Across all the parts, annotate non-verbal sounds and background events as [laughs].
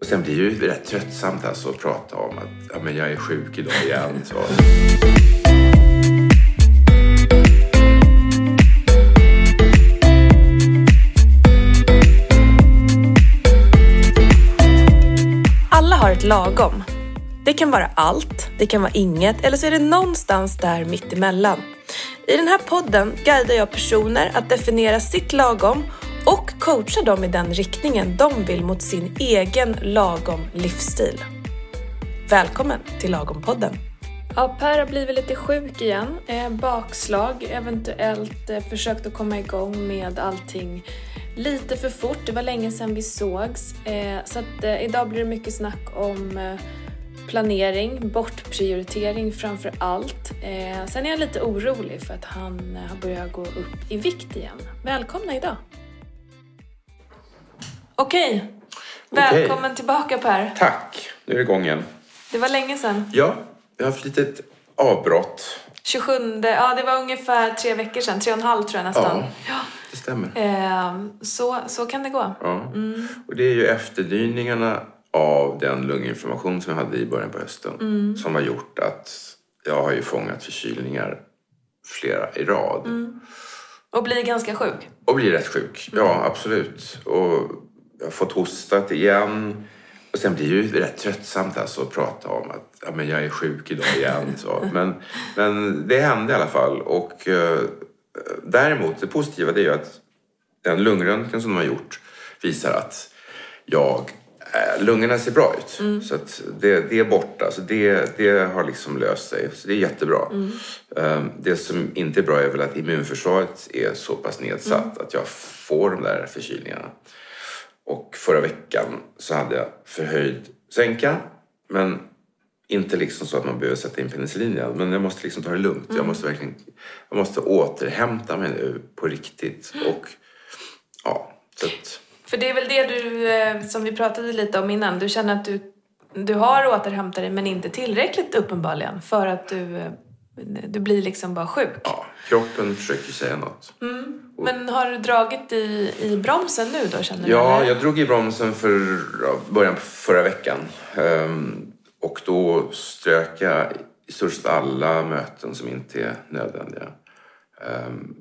Och sen blir det ju rätt tröttsamt alltså att prata om att ja, men jag är sjuk idag igen. Så. Alla har ett lagom. Det kan vara allt, det kan vara inget eller så är det någonstans där mittemellan. I den här podden guidar jag personer att definiera sitt lagom coacha coachar dem i den riktningen de vill mot sin egen lagom livsstil. Välkommen till Lagom-podden! Ja, Per har blivit lite sjuk igen. Eh, bakslag, eventuellt eh, försökt att komma igång med allting lite för fort. Det var länge sedan vi sågs. Eh, så att idag blir det mycket snack om planering, bortprioritering framför allt. Sen är jag lite orolig för att han har börjat gå upp i vikt igen. Välkomna idag! Okej, välkommen tillbaka Per. Tack, nu är det igång igen. Det var länge sedan. Ja, jag har haft ett litet avbrott. 27, ja det var ungefär tre veckor sedan, tre och en halv tror jag nästan. Ja, det stämmer. Eh, så, så kan det gå. Ja. Och det är ju efterdyningarna av den lunginflammation som jag hade i början på hösten som har gjort att jag har ju fångat förkylningar flera i rad. Och blir ganska sjuk. Och blir rätt sjuk. Ja, absolut. Och jag har fått hostat igen. Och sen blir det ju rätt tröttsamt alltså att prata om att ja, men jag är sjuk idag igen. Så. [laughs] Men, men det hände i alla fall. Och eh, däremot, det positiva det är ju att den lungröntgen som de har gjort visar att jag, eh, lungorna ser bra ut. Så att det, det är borta. Så det, det har liksom löst sig. Så det är jättebra. Eh, det som inte är bra är väl att immunförsvaret är så pass nedsatt att jag får de där förkylningarna. Och förra veckan så hade jag förhöjd sänka. Men inte liksom så att man behöver sätta in penicillin igen. Men jag måste liksom ta det lugnt. Jag måste verkligen jag måste återhämta mig nu på riktigt. Och ja, så att, För det är väl det du, eh, som vi pratade lite om innan, du känner att du, du har återhämtat dig men inte tillräckligt uppenbarligen för att du, eh, du blir liksom bara sjuk. ja, kroppen försöker säga något. Men har du dragit i, i bromsen nu då känner du? Ja, jag drog i bromsen för ja, början på förra veckan. Ehm, och då strök jag i stort sett alla möten som inte är nödvändiga. Ehm,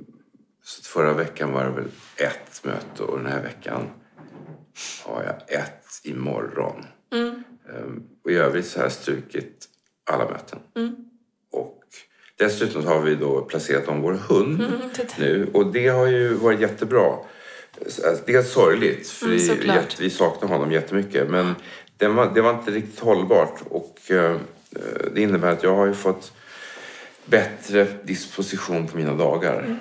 så förra veckan var det väl ett möte och den här veckan har jag ett imorgon. Ehm, och i övrigt så har jag strukit alla möten. Och dessutom har vi då placerat om vår hund det- nu och det har ju varit jättebra. Alltså, Det är sorgligt för Mm, vi saknar honom jättemycket men det var, det var inte riktigt hållbart och eh, det innebär att jag har ju fått bättre disposition på mina dagar. Mm.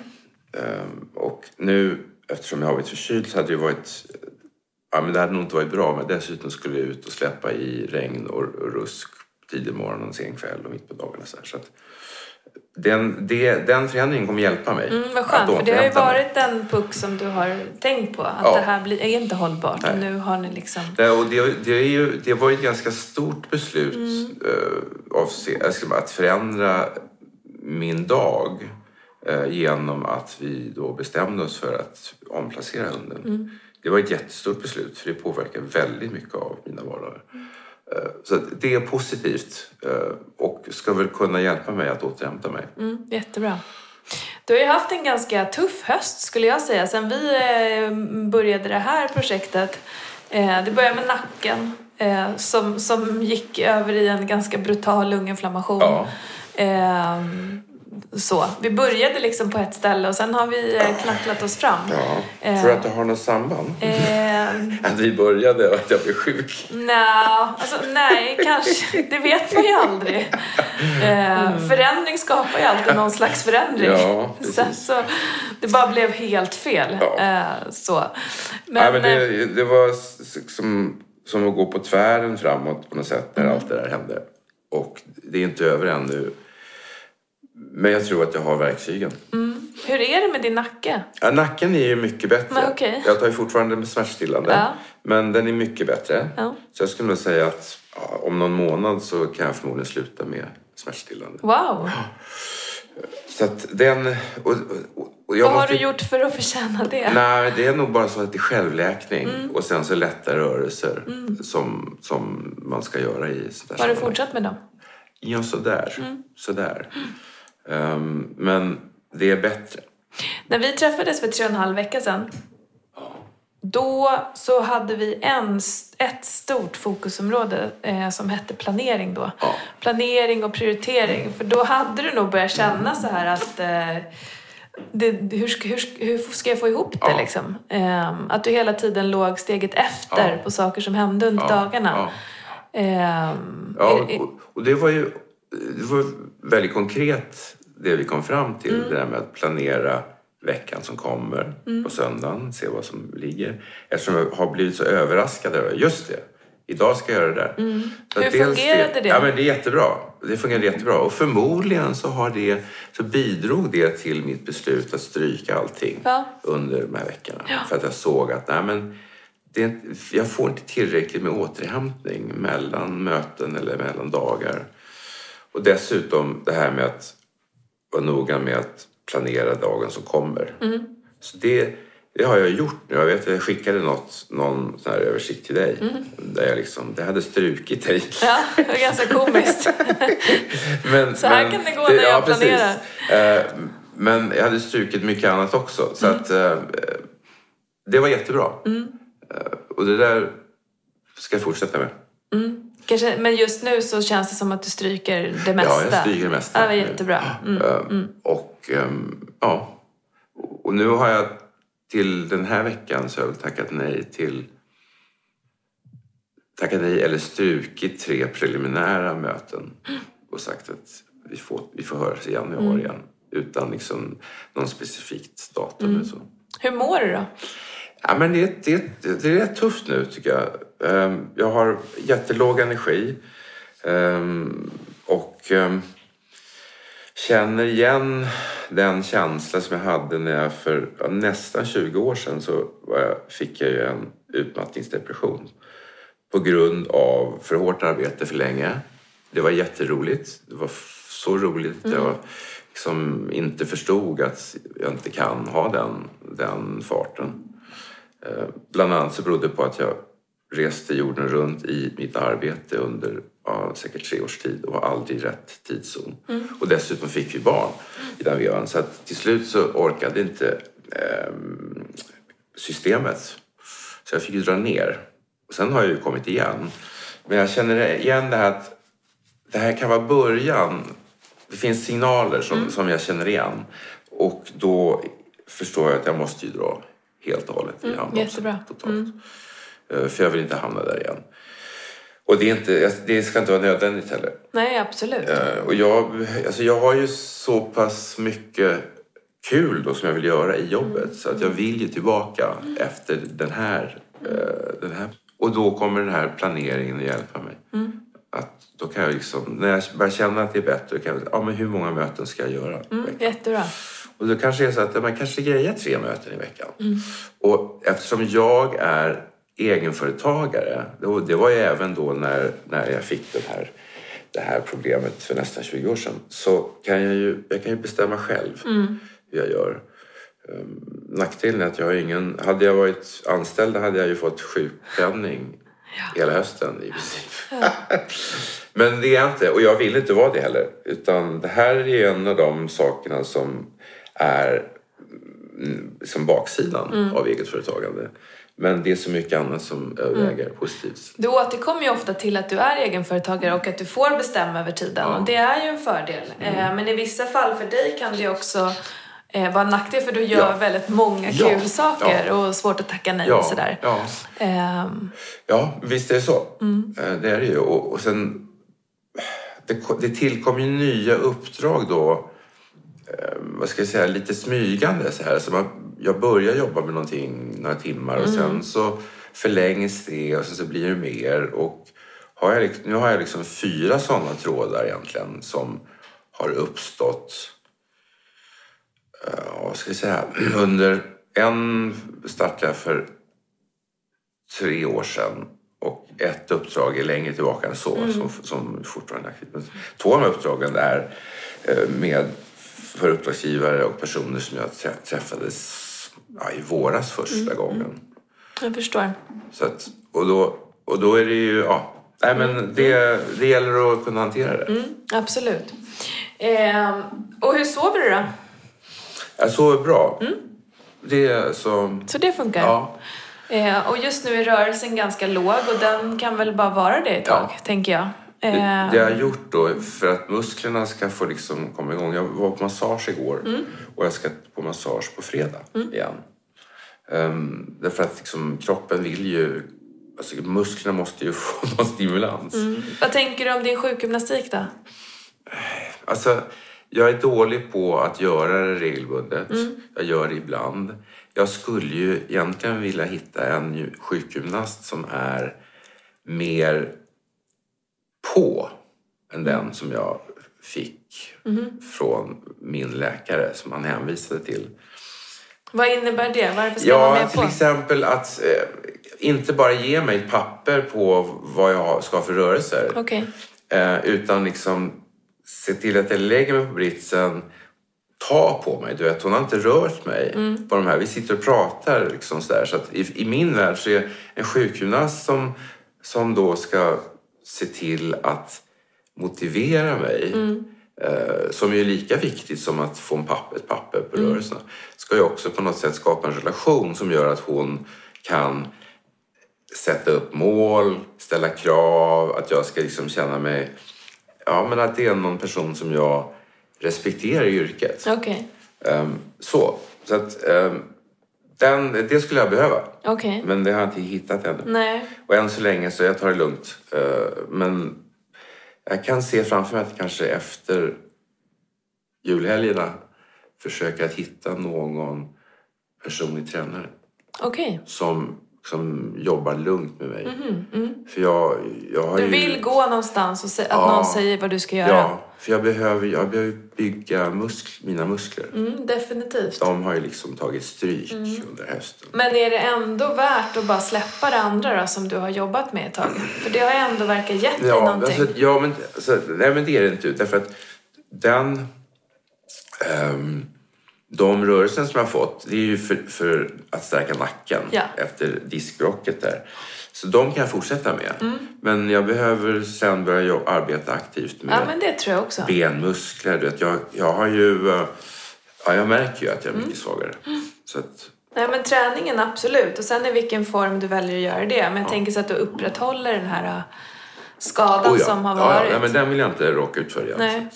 Ehm, och nu eftersom jag har varit förkyld så hade det varit Ja, men det hade nog inte varit bra men dessutom skulle jag ut och släppa i regn och, och rusk tidig morgon och sen kväll och mitt på dagarna. Så här. Så att den, det, den förändringen kommer hjälpa mig. Mm, vad skönt, för det har ju återhämta mig. varit en puck som du har tänkt på. Att Ja. det här blir, är inte hållbart. Och nu har ni liksom... Det, och det, det, är ju, det var ju ett ganska stort beslut Mm. ska bara, att förändra min dag eh, genom att vi då bestämde oss för att omplacera hunden. Mm. Det var ett jättestort beslut för det påverkar väldigt mycket av mina vardagar. Eh, så det är positivt eh, och ska väl kunna hjälpa mig att återhämta mig. Mm, jättebra. Du har ju haft en ganska tuff höst skulle jag säga. Sen vi eh, började det här projektet. Det började med nacken som, som gick över i en ganska brutal lunginflammation. Ja. Så. Vi började liksom på ett ställe och sen har vi eh, knacklat oss fram. Ja. Eh. Tror du att det har något samband? Eh, Att vi började och att jag blev sjuk? Nja, alltså nej, kanske. Det vet man ju aldrig. Eh, förändring skapar ju alltid någon slags förändring. Ja. [laughs] Sen så, det bara blev helt fel. Ja. Eh, så. Men, Nej, men eh, det, det var som, som att gå på tvären framåt på något sätt när Mm. allt det där hände. Och det är inte över ännu. Men jag tror att jag har verktygen. hur är det med din nacke? Ja, nacken är ju mycket bättre. Men okej. Jag tar ju fortfarande med smärtstillande. Ja. Men den är mycket bättre. Ja. Så jag skulle nog säga att ja, om någon månad så kan jag förmodligen sluta med smärtstillande. Wow! Så att den... Och, och, och Vad har måste- du gjort för att förtjäna det? Nej, det är nog bara så att det är självläkning och sen så lätta rörelser som, som man ska göra i sånt Har du fortsatt med dem? Ja, sådär. sådär. Ehm, men det är bättre. När vi träffades för tre och en halv vecka sedan då så hade vi en, ett stort fokusområde eh, som hette planering då. Ja. Planering och prioritering. För då hade du nog börjat känna så här att eh, det, hur, ska- hur, hur ska jag få ihop det Ja. liksom? Ehm, att du hela tiden låg steget efter Ja. på saker som hände under dagarna. ja. Ehm, och, och det var ju det var väldigt konkret det vi kom fram till. Det där med att planera veckan som kommer på söndagen, se vad som ligger. Eftersom jag har blivit så överraskad över just det. Idag ska jag göra det där. Så Hur fungerade det? Ja, men det är jättebra. Det fungerade jättebra. Och förmodligen så, har det, så bidrog det till mitt beslut att stryka allting Ja. under de här veckorna. För att jag såg att nej, men det jag får inte tillräckligt med återhämtning mellan möten eller mellan dagar. Och dessutom det här med att vara noga med att planera dagen som kommer. Så det, det har jag gjort nu. Jag vet att jag skickade något, någon sån här översikt till dig. Där jag liksom, det hade strukit dig. Ja, det var ganska komiskt. [laughs] Men, Så här kan det gå när jag precis. planerar. Eh, Men jag hade strukit mycket annat också. Så att, eh, det var jättebra. Mm. Eh, Och det där ska jag fortsätta med. Kanske, men just nu så känns det som att du stryker det mesta. Ja, jag stryker det mesta. Ja, det var nu. jättebra. Mm. Eh, Och ehm, ja, och nu har jag till den här veckan så har jag väl tackat nej till tackat nej eller strukit tre preliminära möten och sagt att vi får, vi får höras i januari Mm. igen utan liksom någon specifikt datum eller så. Hur mår du då? Ja, men det, det, det är rätt tufft nu tycker jag. Ehm, Jag har jättelåg energi ehm, och ehm, känner igen den känsla som jag hade när jag för nästan 20 år sedan så fick jag ju en utmattningsdepression på grund av för hårt arbete för länge. Det var jätteroligt. Det var så roligt att jag liksom inte förstod att jag inte kan ha den, den farten. Eh, Bland annat så berodde det på att jag reste jorden runt i mitt arbete under ja, säkert tre års tid och var aldrig i rätt tidszon. Och dessutom fick vi barn i den vevan. Så att till slut så orkade inte ehm, systemet. Så jag fick ju dra ner. Och sen har jag ju kommit igen. Men jag känner igen det här att det här kan vara början. Det finns signaler som, som jag känner igen. Och då förstår jag att jag måste ju dra helt och hållet i handbromsen. jättebra. Totalt. Eh, För jag vill inte hamna där igen. Och det, är inte, det ska inte vara nödvändigt heller. Nej, absolut. Eh, Och jag, alltså jag har ju så pass mycket kul då som jag vill göra i jobbet så att jag vill ju tillbaka efter den här, eh, den här. Och då kommer den här planeringen att hjälpa mig. Att då kan jag liksom, när jag börjar känna att det är bättre, kan jag ja men hur många möten ska jag göra? veckan? Jättebra. Och då kanske det är så att ja, man kanske grejar tre möten i veckan. Och eftersom jag är egenföretagare, då- det var ju även då när, när jag fick den här, det här problemet för nästan 20 år sedan, så kan jag ju, jag kan ju bestämma själv hur jag gör. Um, nackdelen är att jag har ingen... Hade jag varit anställd hade jag ju fått sjukpenning hela hösten i princip. [laughs] Men det är jag inte och jag vill inte vara det heller. Utan det här är en av de sakerna som är mm, som baksidan av eget företagande. Men det är så mycket annat som överväger positivt. Du återkommer ju ofta till att du är egenföretagare och att du får bestämma över tiden och det är ju en fördel. Mm. Eh, Men i vissa fall för dig kan det också eh, vara en nackdel för du gör Ja. väldigt många Ja. kul saker Ja. och svårt att tacka nej Ja, och sådär. ja. Ehm, Ja, visst är det så. Eh, Det är det ju. Och, och sen, det, det tillkom ju nya uppdrag då, vad ska jag säga, lite smygande så här. Så man, jag börjar jobba med någonting några timmar och sen så förlängs det och sen så blir det mer. Och har jag, liksom- nu har jag liksom fyra sådana trådar egentligen som har uppstått ja, vad ska jag säga, [clears throat] under en startade jag för tre år sedan och ett uppdrag är längre tillbaka än så som, som fortfarande är aktivt. Två av uppdragen är eh, med för uppdragsgivare och personer som jag trä- träffades ja, i våras första gången. Jag förstår. Så att, och, då, och då är det ju, ja, nej men det, det gäller att kunna hantera det. Mm, absolut. Eh, och hur sover du då? Jag sover bra. Det är så, Så det funkar? ja. Eh, och just nu är rörelsen ganska låg och den kan väl bara vara det ett tag, Ja. tänker jag. Det, Eh, det jag har gjort då för att musklerna ska få liksom komma igång. Jag var på massage igår och jag ska på massage på fredag igen. Um, därför att liksom, kroppen vill ju... Alltså, musklerna måste ju [laughs] få någon stimulans. Vad tänker du om din sjukgymnastik då? Alltså, jag är dålig på att göra det regelbundet. Jag gör det ibland. Jag skulle ju egentligen vilja hitta en ju- sjukgymnast som är mer på än den som jag fick från min läkare som han hänvisade till. Vad innebär det? Varför ska man vara Ja, med till på? exempel att eh, inte bara ge mig ett papper på vad jag ska för rörelser. Okej. Eh, utan liksom se till att jag lägger mig på britsen, ta på mig. Du vet, hon har inte rört mig på de här. Vi sitter och pratar liksom så där. Så att i, i min värld så är en sjukgymnast som, som då ska se till att motivera mig eh, som är lika viktigt som att få en papper, ett papper på rörelserna ska ju också på något sätt skapa en relation som gör att hon kan sätta upp mål, ställa krav, att jag ska liksom känna mig... Ja, men att det är någon person som jag respekterar i yrket. Okej. Ehm, så. Så att ehm, den, det skulle jag behöva. Okej. Men det har jag inte hittat ännu. Nej. Och än så länge så jag tar det lugnt. Eh, men jag kan se framför mig att kanske efter julhelgerna försöka att hitta någon personlig tränare Okej. som, som jobbar lugnt med mig. För jag, jag har Du ju... vill gå någonstans och se, att Ja. någon säger vad du ska göra? Ja, för jag behöver, jag behöver bygga musk, mina muskler. Mm, definitivt. De har ju liksom tagit stryk under hösten. Men är det ändå värt att bara släppa det andra då, som du har jobbat med ett tag? För det har ju ändå verkat gett dig Ja, någonting. alltså, ja men, alltså, nej, men det är det inte. Därför att den... ehm, de rörelsen som jag har fått, det är ju för, för att stärka nacken Ja. efter diskbråcket där. Så de kan jag fortsätta med. Mm. Men jag behöver sen börja jobba, arbeta aktivt med Ja, benmuskler. Du vet, jag, jag har ju... eh, Ja, jag märker ju att jag är Mm. mycket svagare. Så att, Nej, men träningen absolut. Och sen i vilken form du väljer att göra det. Men jag tänker så att du upprätthåller den här äh, skadan oh ja, som har ja, varit. ja, nej, men den vill jag inte råka ut för igen. Nej.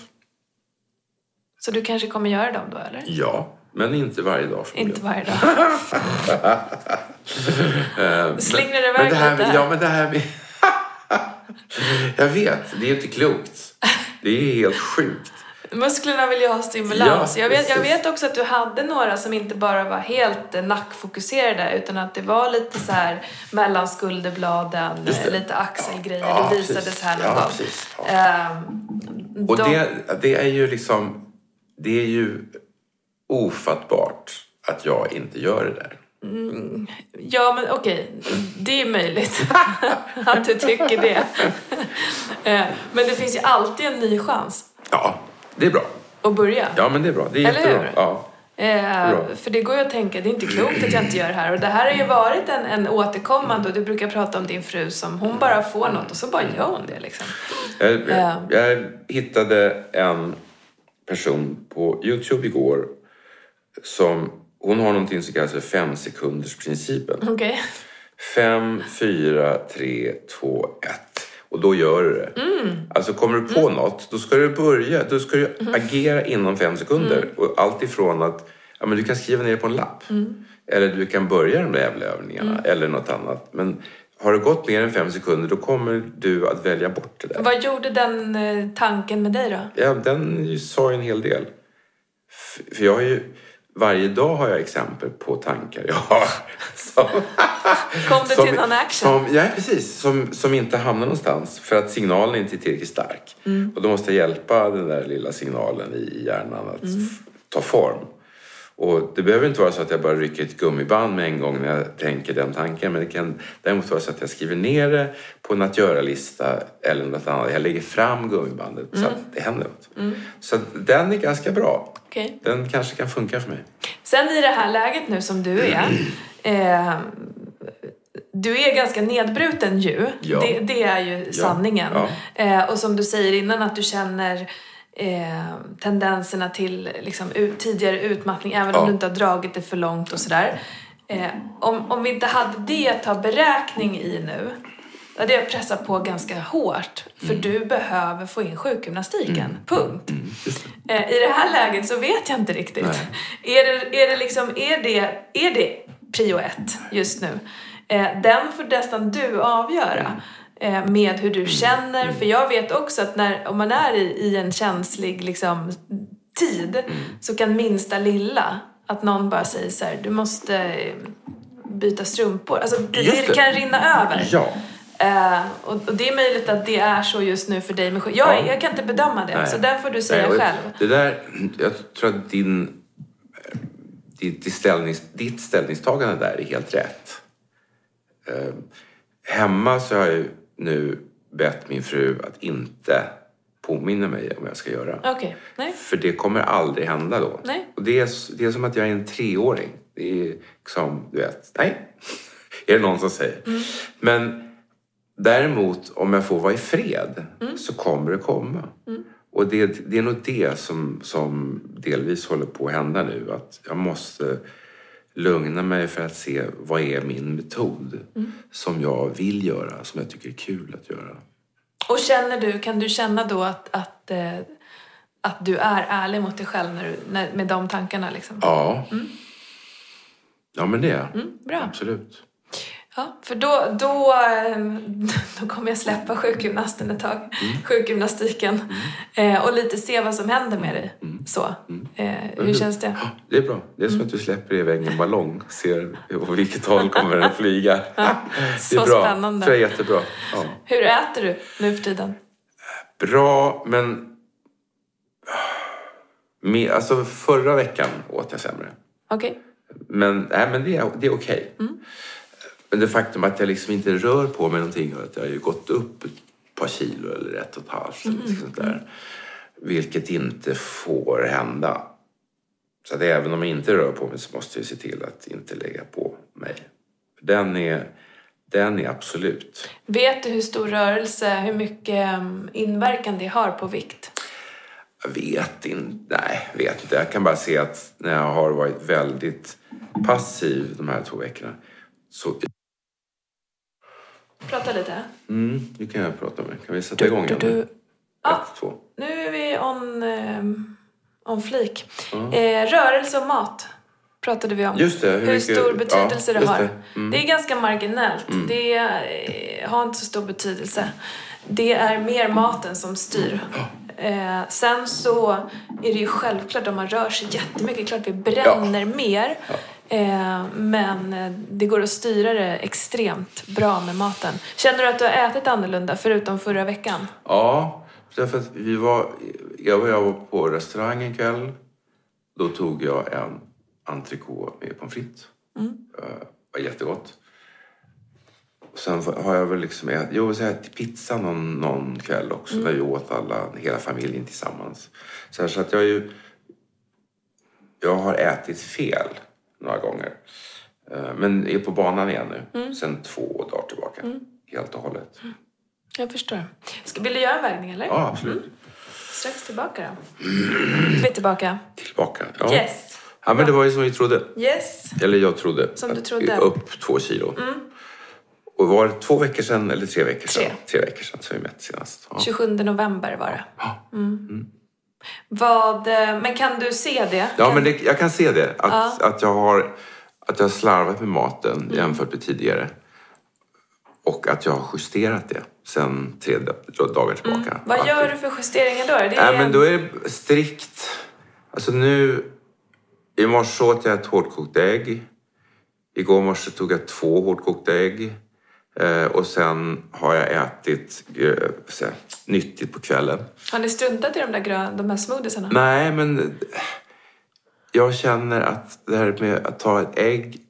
Så Så du kanske kommer göra dem då, eller? Ja, men inte varje dag. Inte varje dag. [laughs] Eh, Du slingrar men iväg det här, lite. Ja, men det här med... [laughs] jag vet, det är inte klokt. Det är helt sjukt. Musklerna vill ju ha stimulans. Ja, jag, vet, jag vet också att du hade några som inte bara var helt eh, nackfokuserade utan att det var lite så här mellan skulderbladen, det. lite axelgrejer. Ja, det precis. visades här någon Ja, gång. Ja. Ehm, Och de- det, det är ju liksom... Det är ju ofattbart att jag inte gör det där. Ja, men okej. Det är möjligt [laughs] att du tycker det. [laughs] Eh, men det finns ju alltid en ny chans Ja, det är bra. att börja. Ja, men det är bra. Det är Eller jättebra. hur? Ja. Eh, för det går ju att tänka, det är inte klokt att jag inte gör det här. Och det här har ju varit en, en återkommande, och du brukar prata om din fru som hon bara får något och så bara gör hon det liksom. Jag, Ja. jag hittade en person på Youtube igår som... Hon har någonting som kallas för fem sekunders principen. Okej. Fem, fyra, tre, två, ett. Och då gör du det. Mm. Alltså kommer du på något, då ska du börja. Då ska du Mm. agera inom fem sekunder. Och allt ifrån att ja, men du kan skriva ner det på en lapp. Mm. Eller du kan börja de där jävla övningarna. Eller något annat. Men har det gått mer än fem sekunder, då kommer du att välja bort det där. Vad gjorde den eh, tanken med dig då? Ja, den sa ju en hel del. För jag har ju... Varje dag har jag exempel på tankar jag har. [laughs] Som, Kom du till någon action? Som, ja, precis. Som, som inte hamnar någonstans för att signalen inte är tillräckligt stark. Mm. Och då måste jag hjälpa den där lilla signalen i hjärnan att f- ta form. Och det behöver inte vara så att jag bara rycker ett gummiband med en gång när jag tänker den tanken. Men det kan däremot vara så att jag skriver ner det på en att göra-lista eller något annat. Jag lägger fram gummibandet så att det händer något. Så att den är ganska bra. Okej. Den kanske kan funka för mig. Sen i det här läget nu som du är. [clears throat] Eh, du är ganska nedbruten ju. Ja. Det, det är ju sanningen. Ja. Eh, och som du säger innan att du känner eh, tendenserna till liksom, ut, tidigare utmattning även Ja. om du inte har dragit det för långt och sådär. Eh, om, om vi inte hade det att ta beräkning i nu då hade jag pressat på ganska hårt. För Mm. du behöver få in sjukgymnastiken. Punkt. Eh, I det här läget så vet jag inte riktigt. [laughs] Är det, är det liksom, är det, är det prio ett just nu? Eh, den får nästan du avgöra. Eh, med hur du känner. För jag vet också att när, om man är i, i en känslig liksom, tid så kan minsta lilla, att någon bara säger så här, du måste eh, byta strumpor. Alltså det, det kan rinna över. Ja. Eh, och, och det är möjligt att det är så just nu för dig sjuk- jag, Ja. jag kan inte bedöma det, Nej. så där får du säga Nej, själv. Det där, jag tror att din, ditt, ställnings, ditt ställningstagande där är helt rätt. Eh, hemma så har jag ju nu bett min fru att inte påminna mig om vad jag ska göra. Okej, nej. För det kommer aldrig hända då. Nej. Och det är, det är som att jag är en treåring. Det är liksom, du vet, nej. [laughs] är det någon som säger. Mm. Men däremot, om jag får vara i fred Mm. så kommer det komma. Och det, det är nog det som, som delvis håller på att hända nu. Att jag måste lugna mig för att se vad är min metod Mm. som jag vill göra, som jag tycker är kul att göra. Och känner du, kan du känna då att, att, eh, att du är ärlig mot dig själv när du, när, med de tankarna liksom? Ja. Ja, men det är jag. Mm, bra. Absolut. Ja, för då, då, ehm, [laughs] då kommer jag släppa sjukgymnasten ett tag. Mm. Sjukgymnastiken. Eh, och lite se vad som händer med dig. Så. Eh, hur känns det? Ja, det är bra. Det är som att du släpper iväg en ballong. Ser på vilket håll kommer den [laughs] att flyga. [laughs] det är så bra. spännande. Det är jättebra. Ja. Hur äter du nu för tiden? Bra, men... Med, alltså förra veckan åt jag sämre. Okej. Men, nej, men det är, det är okej. Mm. Men det faktum att jag liksom inte rör på mig någonting gör att jag har ju gått upp ett par kilo eller ett och ett halvt. eller Mm. något sånt där. Vilket inte får hända. Så att även om jag inte rör på mig så måste jag se till att inte lägga på mig. Den är, den är absolut. Vet du hur stor rörelse, hur mycket ehm, inverkan det har på vikt? Jag vet inte. Nej, vet inte. Jag kan bara se att när jag har varit väldigt passiv de här två veckorna så... Prata lite. Mm, nu kan jag prata med. Kan vi sätta igång igen? Du, du, Ja. Ett, två. nu är vi on, ehm, on flik. Eh, rörelse och mat pratade vi om. Just det, hur Hur, mycket- stor betydelse ja, det har. det. Det, Mm. är ganska marginellt. Det eh, har inte så stor betydelse. Det är mer maten som styr. Eh, sen så är det ju självklart om man rör sig jättemycket, klart vi bränner mer. Eh, men eh, det går att styra det extremt bra med maten. Känner du att du har ätit annorlunda förutom förra veckan? Ja, därför att vi var... Jag och jag var på restaurang en kväll. Då tog jag en entrecote med pommes frites. Mm. Eh, var jättegott. Och Sen har jag väl liksom ätit, jo, så här, till pizza någon, någon kväll också. Mm. Där vi åt alla, hela familjen tillsammans. Så, här, så att jag ju... Jag har ätit fel några gånger. Eh, Men är på banan igen nu. Mm. Sen två dagar tillbaka. Helt och hållet. Jag förstår. Ska, vill du göra en vägning eller? Ja, absolut. Strax tillbaka då. Vi är tillbaka. Tillbaka. Ja. Yes. Ja, men det var ju som vi trodde. Yes. Eller jag trodde. Som du trodde. Mm. Upp två kilo. Och var det två veckor sedan eller tre veckor sedan? Tre. Tre veckor sedan så vi mätt senast. Ja. 27 november var det. Ja. Mm. Vad, eh, men kan du se det? Ja, kan, men det, jag kan se det. Att, Ja. att, jag har, att jag har slarvat med maten Mm. jämfört med tidigare. Och att jag har justerat det sen tre da- dagar tillbaka. Mm. Vad gör du för justeringar då? Det är Nej, men då är det strikt. Alltså nu... I morse åt jag ett hårdkokt ägg. Igår morse tog jag två hårdkokta ägg. Eh, och sen har jag ätit eh, här, nyttigt på kvällen. Har ni struntat i de där grön, de här smoothiesarna? Nej, men jag känner att det här med att ta ett ägg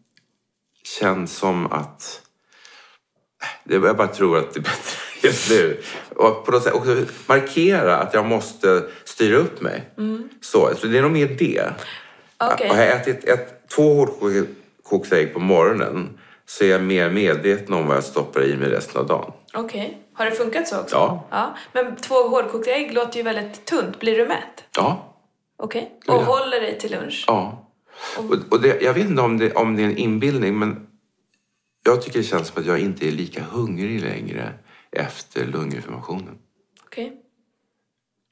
känns som att... Det, jag bara tror att det är bättre [laughs] just nu. Och på något sätt också markera att jag måste styra upp mig. Så, så det är nog mer det. Har jag ätit ett, två hårdkokta ägg på morgonen så är jag mer medveten om vad jag stoppar i mig resten av dagen. Okej. Har det funkat så också? Ja. ja. Men två hårdkokta ägg låter ju väldigt tunt. Blir du mätt? Ja. Okej. Ja. Och håller dig till lunch? Ja. Och, och det, jag vet inte om det, om det är en inbildning men jag tycker det känns som att jag inte är lika hungrig längre efter lunginflammationen. Okej.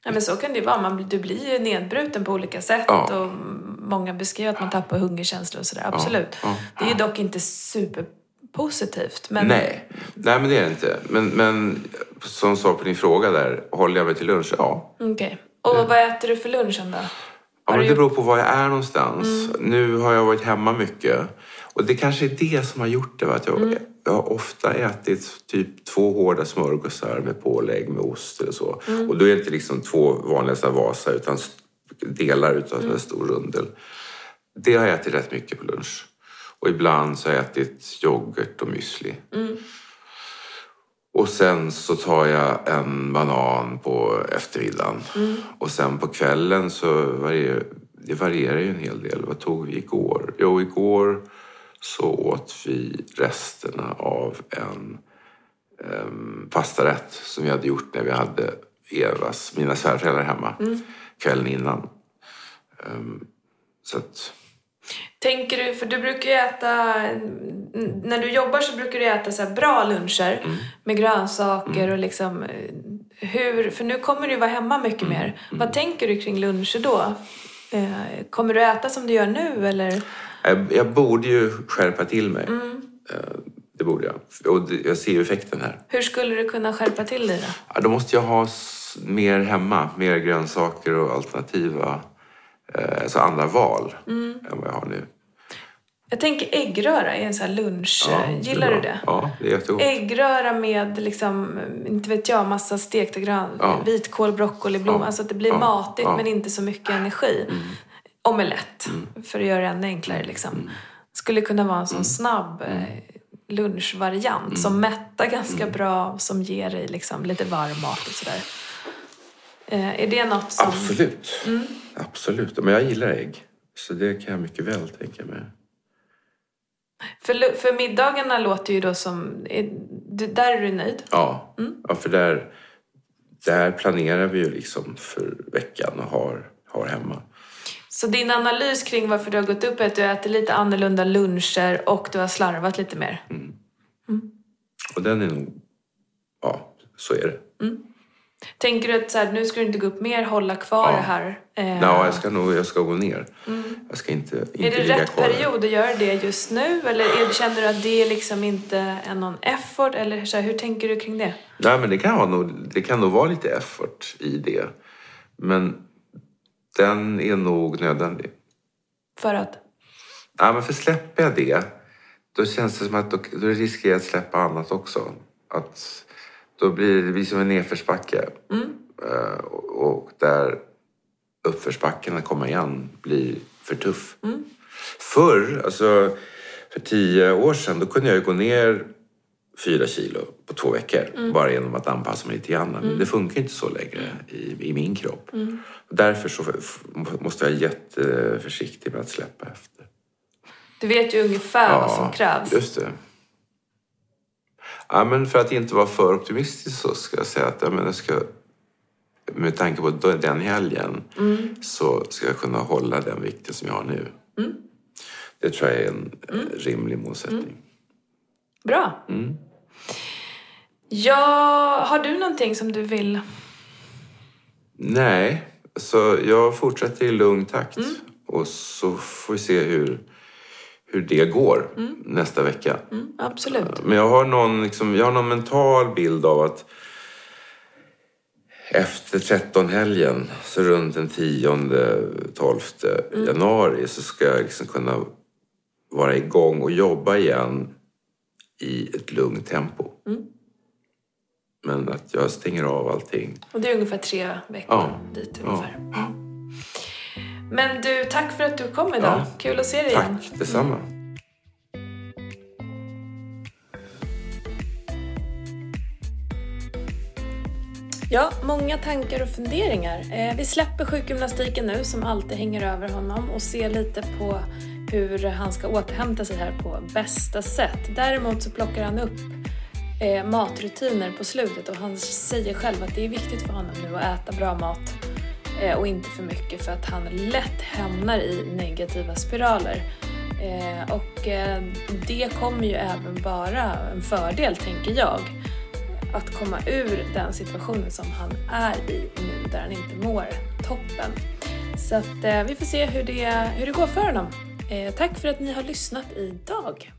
Ja, men så kan det ju vara. Man, du blir ju nedbruten på olika sätt. Ja. Och många beskriver att man tappar hungerkänslor och sådär. Absolut. ja. Det är ju dock inte superpositivt. Men Nej. Nej, men det är det inte. Men, men som svar på din fråga där, håller jag mig till lunch? Ja. Okej. Och vad äter du för lunchen då? Ja, men det beror på var jag är någonstans. Nu har jag varit hemma mycket. Och det kanske är det som har gjort det. va? Att jag, jag har ofta ätit typ två hårda smörgåsar med pålägg med ost eller så. Och då är det inte liksom två vanliga Vasa utan delar utav en stor rundel. Det har jag ätit rätt mycket på lunch. Och ibland så har jag ätit yoghurt och müsli. Och sen så tar jag en banan på eftermiddagen. Och sen på kvällen så varierar det varierar ju en hel del. Vad tog vi igår? Jo, igår så åt vi resterna av en um, pastarätt som vi hade gjort när vi hade Evas, mina svärföräldrar hemma kvällen innan. Ehm, så att, Tänker du, för du brukar ju äta, när du jobbar så brukar du äta så bra luncher Mm. med grönsaker och liksom eh, hur, för nu kommer du vara hemma mycket Mm. mer. Vad tänker du kring luncher då? Eh, kommer du äta som du gör nu eller? jag, jag borde ju skärpa till mig. Eh, det borde jag. Och jag ser ju effekten här. Hur skulle du kunna skärpa till dig då? Ja, då måste jag ha mer hemma, mer grönsaker och alternativa, eh, alltså andra val än vad jag har nu. Jag tänker äggröra är en sån här lunch. Ja, eh, Gillar du det? Ja, det är jättegott. Äggröra med liksom, inte vet jag, massa stekta grön, Ja. vitkål, broccoli, blom. Ja. Alltså att det blir matigt. Mm. men inte så mycket energi. Omelett, för att göra det ännu enklare liksom. Mm. Skulle kunna vara en sån snabb eh, lunchvariant Mm. som mättar ganska bra som ger dig liksom lite varm mat och sådär. Eh, är det något som... Absolut. Mm. Absolut. Men jag gillar ägg. Så det kan jag mycket väl tänka mig. För, för middagarna låter ju då som... Är, där är du nöjd? Ja, Mm. ja för där, där planerar vi ju liksom för veckan och har, har hemma. Så din analys kring varför du har gått upp är att du äter lite annorlunda luncher och du har slarvat lite mer? Och den är nog... Ja, så är det. Tänker du att så här, nu ska du inte gå upp mer, hålla kvar Ja. det här? Eh, Ja, jag ska nog jag ska gå ner. Jag ska inte, inte är det ligga rätt kvar. period att göra det just nu? Eller är, känner du att det liksom inte är någon effort? Eller så här, hur tänker du kring det? Nej, men det kan, ha nog, det kan nog vara lite effort i det. Men den är nog nödvändig. För att? Ja, men för släpper jag det, då känns det som att då, då riskerar jag att släppa annat också. Att då blir det blir som en nedförsbacke. Eh, och, där uppförsbacken att komma igen blir för tuff. Förr, alltså för tio år sedan, då kunde jag ju gå ner fyra kilo på två veckor. Bara genom att anpassa mig lite grann. Men det funkar inte så längre i, i min kropp. Och därför så måste jag vara jätteförsiktig med att släppa efter. Du vet ju ungefär vad som krävs. Just det. Ja, men för att inte vara för optimistisk så ska jag säga att ja, men jag ska, med tanke på den helgen Mm. så ska jag kunna hålla den vikten som jag har nu. Mm. Det tror jag är en en rimlig målsättning. Bra. Mm. Ja, har du någonting som du vill? Nej, så jag fortsätter i lugn takt Mm. och så får vi se hur, hur det går nästa vecka. Mm, absolut. Men jag har, någon, liksom, jag har någon mental bild av att efter 13-helgen, så runt den 10-12 januari, så ska jag liksom kunna vara igång och jobba igen i ett lugnt tempo. Men att jag stänger av allting. Och det är ungefär tre veckor Ja. dit Ja. Men du, tack för att du kom idag. Ja. Kul att se dig igen. Tack detsamma. Ja, många tankar och funderingar. Eh, vi släpper sjukgymnastiken nu som alltid hänger över honom och ser lite på hur han ska återhämta sig här på bästa sätt. Däremot så plockar han upp eh, matrutiner på slutet och han säger själv att det är viktigt för honom nu att äta bra mat Eh, och inte för mycket för att han lätt hamnar i negativa spiraler. Eh, och eh, det kommer ju även vara en fördel, tänker jag, att komma ur den situationen som han är i nu där han inte mår toppen. Så att vi får se hur det, hur det går för honom. Tack för att ni har lyssnat idag.